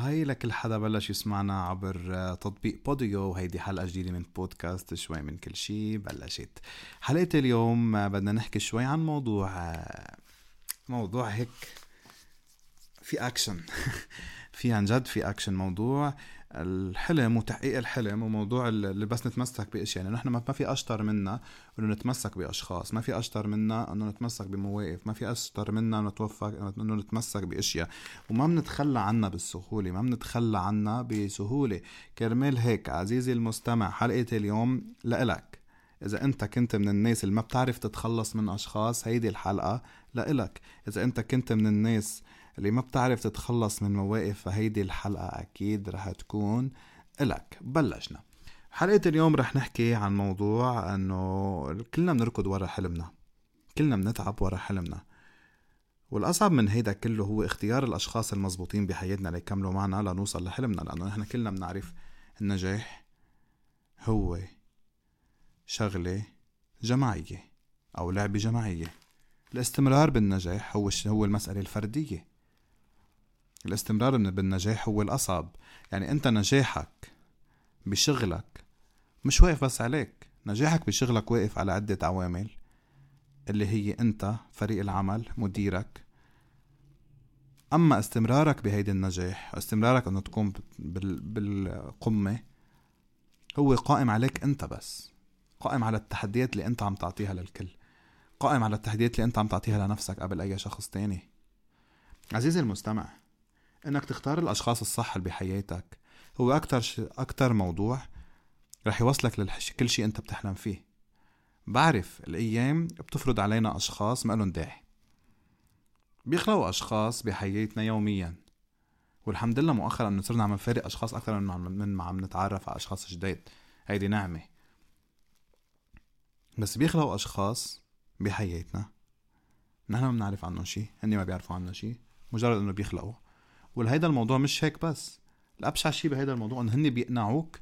Hi لكل حدا بلش يسمعنا عبر آه، تطبيق Podeo وهيدي حلقة جديدة من بودكاست شوي من كل شي بلشت. حلقة اليوم آه، بدنا نحكي شوي عن موضوع آه، موضوع هيك في اكشن في عن جد في اكشن موضوع. الحلم وتحقيق الحلم وموضوع اللي بس نتمسك باشياء يعني نحن ما في أشطر منا إنه نتمسك بأشخاص. ما في أشطر منا إنه نتمسك بمواقف. ما في أشطر منا نتوفق إنه نتمسك بإشياء. وما بنتخلى عنها بالسهولة. ما بنتخلى عنها بسهولة. كرمال هيك عزيزي المستمع حلقة اليوم لإلك. إذا أنت كنت من الناس اللي ما بتعرف تتخلص من أشخاص هيدي الحلقة لإلك. إذا أنت كنت من الناس اللي ما بتعرف تتخلص من مواقف فهيدي الحلقة أكيد رح تكون إلك. بلشنا. حلقة اليوم رح نحكي عن موضوع أنه كلنا بنركض ورا حلمنا. كلنا بنتعب ورا حلمنا. والأصعب من هيدا كله هو اختيار الأشخاص المزبوطين بحياتنا ليكملوا معنا لنوصل لحلمنا لأنه نحن كلنا بنعرف النجاح هو شغلة جماعية أو لعبة جماعية. الاستمرار بالنجاح هو هو المسألة الفردية. الاستمرار بالنجاح هو الأصعب. يعني أنت نجاحك بشغلك مش واقف بس عليك. نجاحك بشغلك واقف على عدة عوامل اللي هي أنت فريق العمل مديرك. أما استمرارك بهيدي النجاح استمرارك أنه تكون بالقمة هو قائم عليك أنت بس. قائم على التحديات اللي أنت عم تعطيها للكل. قائم على التحديات اللي أنت عم تعطيها لنفسك قبل أي شخص تاني. عزيزي المستمع إنك تختار الأشخاص الصح اللي بحياتك. هو أكتر ش... أكتر موضوع رح يوصلك لكل شيء أنت بتحلم فيه. بعرف الأيام بتفرض علينا أشخاص ما لهم داعي. بيخلقوا أشخاص بحياتنا يوميا. والحمد لله مؤخرا إنه صرنا عم نفارق أشخاص أكثر من ما عم نتعرف على أشخاص جداد. هيدي نعمة. بس بيخلقوا أشخاص بحياتنا. نحن ما بنعرف عنهم شيء. هني ما بيعرفوا عنا شيء. مجرد إنه بيخلقوا. ولهيدا الموضوع مش هيك بس. الأبشع شيء بهيدا الموضوع انه هن بيقنعوك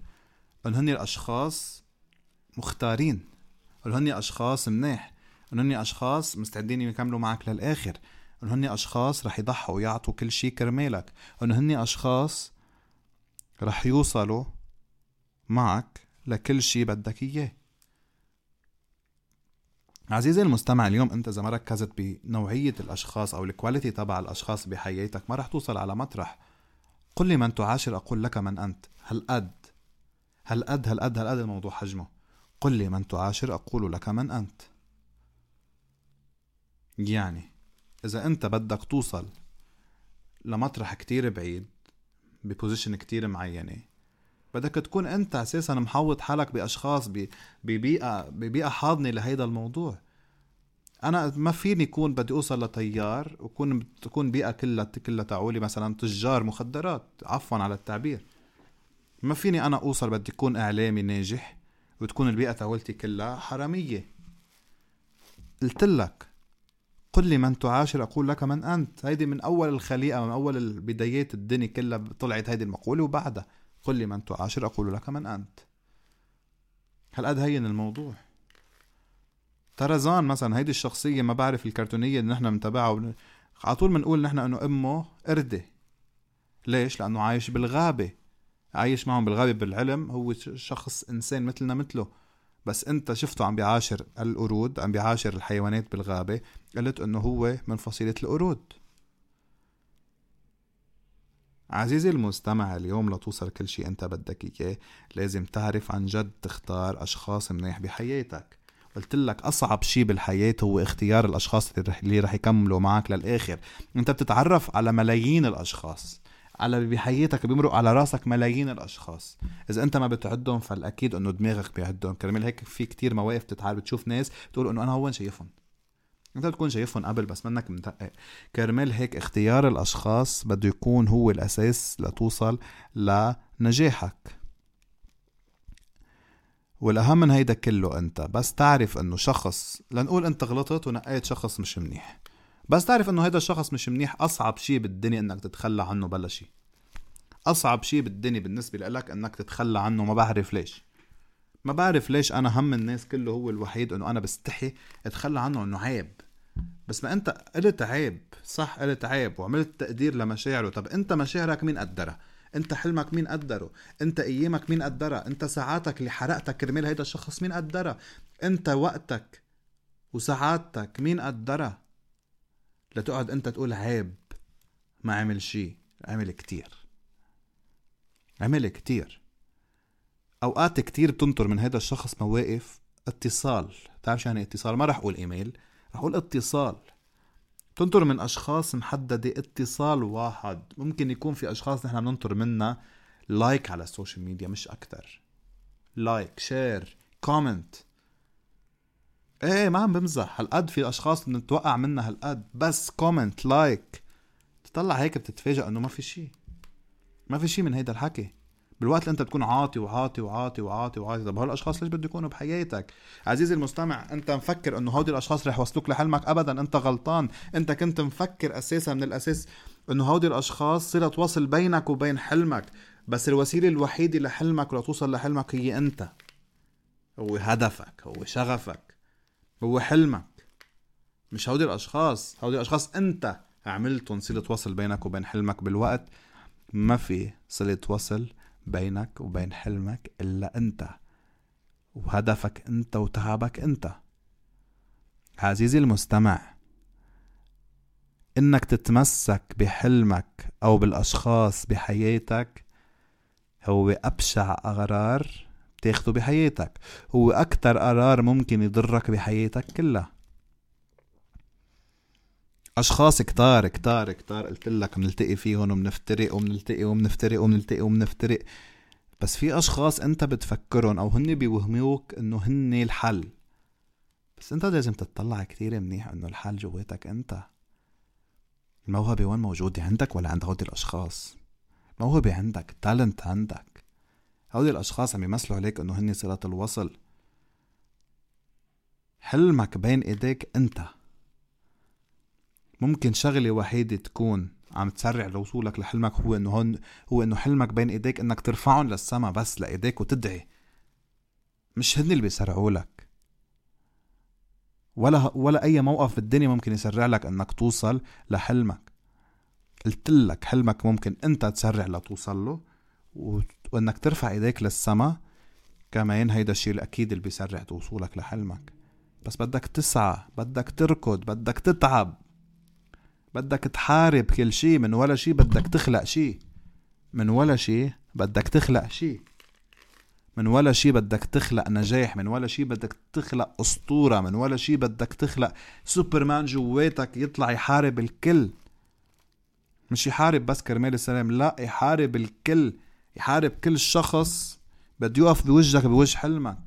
انه هن الأشخاص مختارين انه هن أشخاص منيح انه هن أشخاص مستعدين يكملوا معك للآخر انه هن أشخاص رح يضحوا ويعطوا كل شيء كرمالك انه هن أشخاص رح يوصلوا معك لكل شيء بدك إياه. عزيزي المستمع اليوم انت إذا ما ركزت بنوعية الأشخاص أو ال quality تبع الأشخاص بحياتك ما رح توصل على مطرح. قل لي من تعاشر أقول لك من أنت. هل قد؟ هل قد؟ هل قد؟ هل قد الموضوع حجمه؟ قل لي من تعاشر أقول لك من أنت. يعني إذا أنت بدك توصل لمطرح كتير بعيد ب position كتير معينة بدك تكون أنت أساسا محوط حالك بأشخاص ببيئة ببيئة حاضنة لهيدا الموضوع. أنا ما فيني يكون بدي أوصل لطيار وكون تكون بيئة كلها كلها تعولي مثلا تجار مخدرات عفوا على التعبير. ما فيني أنا أوصل بدي أكون إعلامي ناجح وتكون البيئة تاولتي كلها حرامية. قلت لك قل لي من تعاشر أقول لك من أنت. هيدي من أول الخليقة من أول بدايات الدنيا كلها طلعت هيدي المقولة وبعدها. قل لي من تعاشر أقول لك من أنت. هل قد هين الموضوع طرزان مثلا هيدي الشخصية ما بعرف الكرتونية اللي نحن بنتابعها. على طول بنقول نحن إنه أمه قردة. ليش؟ لأنه عايش بالغابة. عايش معهم بالغابة بالعلم. هو شخص إنسان مثلنا مثله. بس أنت شفته عم بيعاشر القرود عم بيعاشر الحيوانات بالغابة. قلت إنه هو من فصيلة القرود. عزيزي المستمع اليوم لتوصل كل شي أنت بدك إياه. لازم تعرف عن جد تختار أشخاص منيح بحياتك. قلت لك أصعب شيء بالحياة هو اختيار الأشخاص اللي رح يكملوا معك للآخر. أنت بتتعرف على ملايين الأشخاص. على بحياتك بيمرق على راسك ملايين الأشخاص. إذا أنت ما بتعدهم فالأكيد إنه دماغك بيعدهم. كرمال هيك في كتير مواقف بتتعرف بتشوف ناس تقول إنه أنا هون شايفهم. انت بتكون شايفهم قبل بس منك مدقق كرمال هيك اختيار الأشخاص بده يكون هو الأساس لتوصل لنجاحك. والأهم من هيدا كله أنت بس تعرف إنه شخص لنقول أنت غلطت ونقيت شخص مش منيح. بس تعرف إنه هيدا الشخص مش منيح أصعب شيء بالدنيا إنك تتخلى عنه بلا شيء أصعب شيء بالدنيا بالنسبة لك إنك تتخلى عنه ما بعرف ليش. ما بعرف ليش أنا هم الناس كله هو الوحيد إنه أنا بستحي أتخلى عنه إنه عيب. بس ما انت قلت عيب صح قلت عيب وعملت تقدير لمشاعره. طب انت مشاعرك مين قدرها؟ انت حلمك مين قدره؟ انت ايامك مين قدرها؟ انت ساعاتك اللي حرقتك كرمال هيدا الشخص مين قدرها؟ انت وقتك وسعادتك مين قدرها؟ لتقعد انت تقول عيب ما عمل شي عمل كتير. عمل كتير. أوقات كتير بتنطر من هذا الشخص مواقف اتصال. تعرف شو يعني اتصال؟ ما رح أقول إيميل. رح اتصال. تنطر من أشخاص محددة اتصال واحد. ممكن يكون في أشخاص نحن بننطر منها like على ال social media مش أكتر. like share comment إيه ما عم بمزح. هالقد في أشخاص بنتوقع منها هالقد. بس comment like تطلع هيك بتتفاجئ إنه ما في شيء ما في شيء من هيدا الحكي. بالوقت اللي انت بتكون عاطي وعاطي وعاطي وعاطي وعاطي. طب هالاشخاص ليش بده يكونوا بحياتك؟ عزيزي المستمع انت مفكر انه هودي الأشخاص رح يوصلوك لحلمك؟ ابدا انت غلطان. انت كنت مفكر أساسا من الأساس انه هودي الأشخاص صلة وصل بينك وبين حلمك. بس الوسيلة الوحيدة لحلمك ولتوصل لحلمك هي أنت. هو هدفك هو شغفك هو حلمك. مش هودي الأشخاص. هودي الأشخاص أنت عملتهم صلة وصل بينك وبين حلمك. بالوقت ما في صلة وصل بينك وبين حلمك إلا أنت وهدفك أنت وتعبك أنت. عزيزي المستمع إنك تتمسك بحلمك أو بالأشخاص بحياتك هو أبشع قرار بتاخده بحياتك هو أكتر قرار ممكن يضرك بحياتك كلها. أشخاص كتار كتار كتار. قلت لك بنلتقي فيهم وبنفترق وبنلتقي وبنفترق وبنلتقي وبنفترق بس في أشخاص أنت بتفكرهم أو هن بيوهموك إنه هن الحل. بس أنت لازم تطلع كتير منيح إنه الحل جواتك أنت. الموهبة وين موجودة؟ عندك ولا عند هودي الأشخاص؟ موهبة عندك تالنت عندك. هودي الأشخاص عم يمثلوا عليك إنه هن صلة الوصل. حلمك بين إيديك أنت. ممكن شغلة وحيدة تكون عم تسرع لوصولك لحلمك هو إنه هون هو إنه حلمك بين إيديك إنك ترفعهم للسما بس لإيديك وتدعي. مش هن اللي بيسرعوا لك. ولا ولا أي موقف بالدنيا ممكن يسرع لك إنك توصل لحلمك. قلت لك حلمك ممكن أنت تسرع لتوصل له وإنك ترفع إيديك للسما كمان هيدا الشيء الأكيد اللي بيسرع توصولك لحلمك. بس بدك تسعى بدك تركض بدك تتعب. بدك تحارب كل شي من ولا شي بدك تخلق شي من ولا شي بدك تخلق شي من ولا شي بدك تخلق نجاح من ولا شي بدك تخلق أسطورة من ولا شي بدك تخلق سوبرمان جواتك يطلع يحارب الكل. مش يحارب بس كرمال السلام لا يحارب الكل. يحارب كل شخص بده يقف بوجهك بوجه حلمك.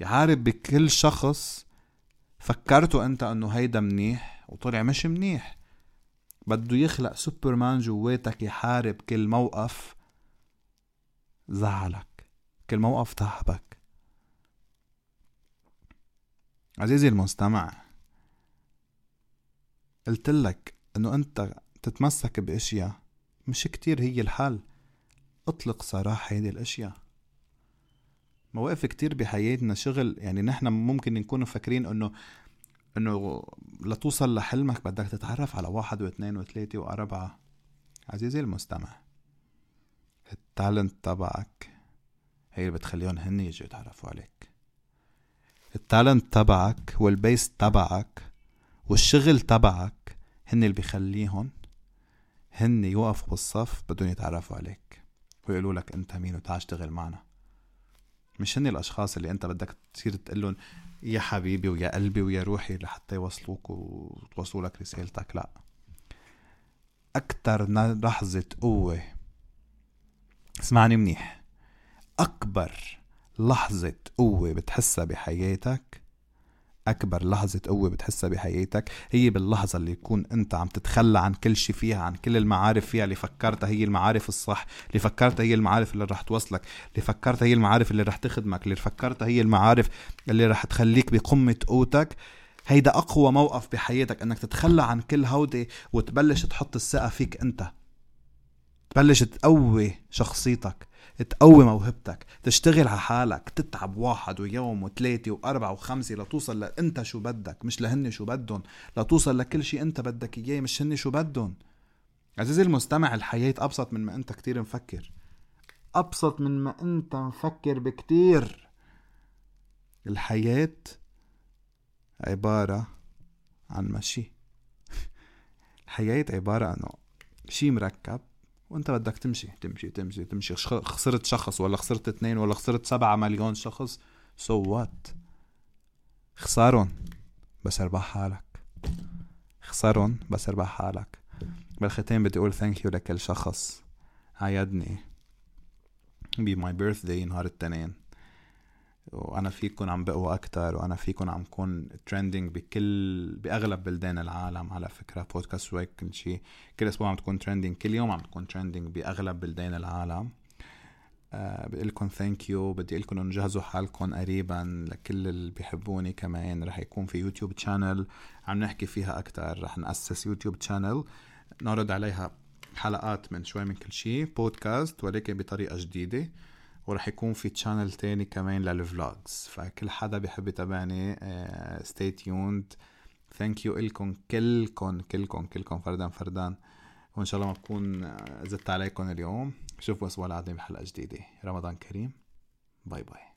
يحارب بكل شخص. فكرته أنت إنه هيدا منيح وطلع مش منيح. بده يخلق سوبرمان جواتك يحارب كل موقف زعلك كل موقف تعبك عزيزي المستمع قلت لك إنه أنت تتمسك بأشياء مش كتير هي الحل. اطلق سراح هيدي الأشياء. مواقف كتير بحياتنا شغل يعني نحن ممكن نكون مفكرين إنه إنه لتوصل لحلمك بدك تتعرف على واحد واثنين وثلاثة وأربعة. عزيزي المستمع ال talent تبعك هي اللي بتخليهم هن يجوا يتعرفوا عليك. ال talent تبعك وال base تبعك والشغل تبعك هن اللي بيخليهم هن يوقفوا بالصف بدهم يتعرفوا عليك ويقولوا لك أنت مين وتعال اشتغل معنا. مش هن الأشخاص اللي أنت بدك تصير تقول لهم يا حبيبي ويا قلبي ويا روحي لحتى يوصلوك وتوصلوا لك رسالتك لا. أكتر لحظة قوة. اسمعني منيح. أكبر لحظة قوة بتحسها بحياتك أكبر لحظة قوة بتحسها بحياتك هي باللحظة اللي يكون أنت عم تتخلى عن كل شي فيها عن كل المعارف فيها اللي فكرتها هي المعارف الصح اللي فكرتها هي المعارف اللي رح توصلك اللي فكرتها هي المعارف اللي رح تخدمك اللي فكرتها هي المعارف اللي رح تخليك بقمة قوتك. هيدا أقوى موقف بحياتك أنك تتخلى عن كل هودي وتبلش تحط الثقة فيك أنت. تبلش تقوي شخصيتك تقوي موهبتك تشتغل على حالك تتعب واحد ويوم وثلاثة وأربعة وخمسة لتوصل لأنت شو بدك مش لهن شو بدهم لتوصل لكل شيء أنت بدك إياه مش هن شو بدهم. عزيزي المستمع الحياة أبسط من ما أنت كتير مفكر. أبسط من ما أنت مفكر بكتير. الحياة عبارة عن مشي. الحياة عبارة عنه شي مركب. وانت بدك تمشي. تمشي تمشي تمشي. خسرت شخص ولا خسرت اثنين ولا خسرت سبعة مليون شخص so so what خسارن بس اربح حالك. خسرن بس اربح حالك. بالختام بدي أقول thank you لكل شخص عيدني. ب my birthday نهار التنين. وأنا فيكم عم بقوى أكتر وأنا فيكم عم كون trending بكل بأغلب بلدان العالم. على فكرة بودكاست شوي من كل شيء كل أسبوع عم تكون trending كل يوم عم تكون trending بأغلب بلدان العالم. أه بقول لكم thank you بدي لكم انه جهزوا حالكم قريبا لكل اللي بيحبوني كمان. رح يكون في YouTube channel عم نحكي فيها أكثر رح نأسس YouTube channel نعرض عليها حلقات من شوي من كل شيء بودكاست ولكن بطريقة جديدة. ورح يكون في channel تاني كمان لل vlogs فكل حدا بيحب يتابعني stay tuned thank you إلكم كلكم كلكم كلكم فردا فردا وإن شاء الله ما بكون آه، زدت عليكم اليوم. شوفوا أسبوع القادم بحلقة جديدة. رمضان كريم. باي باي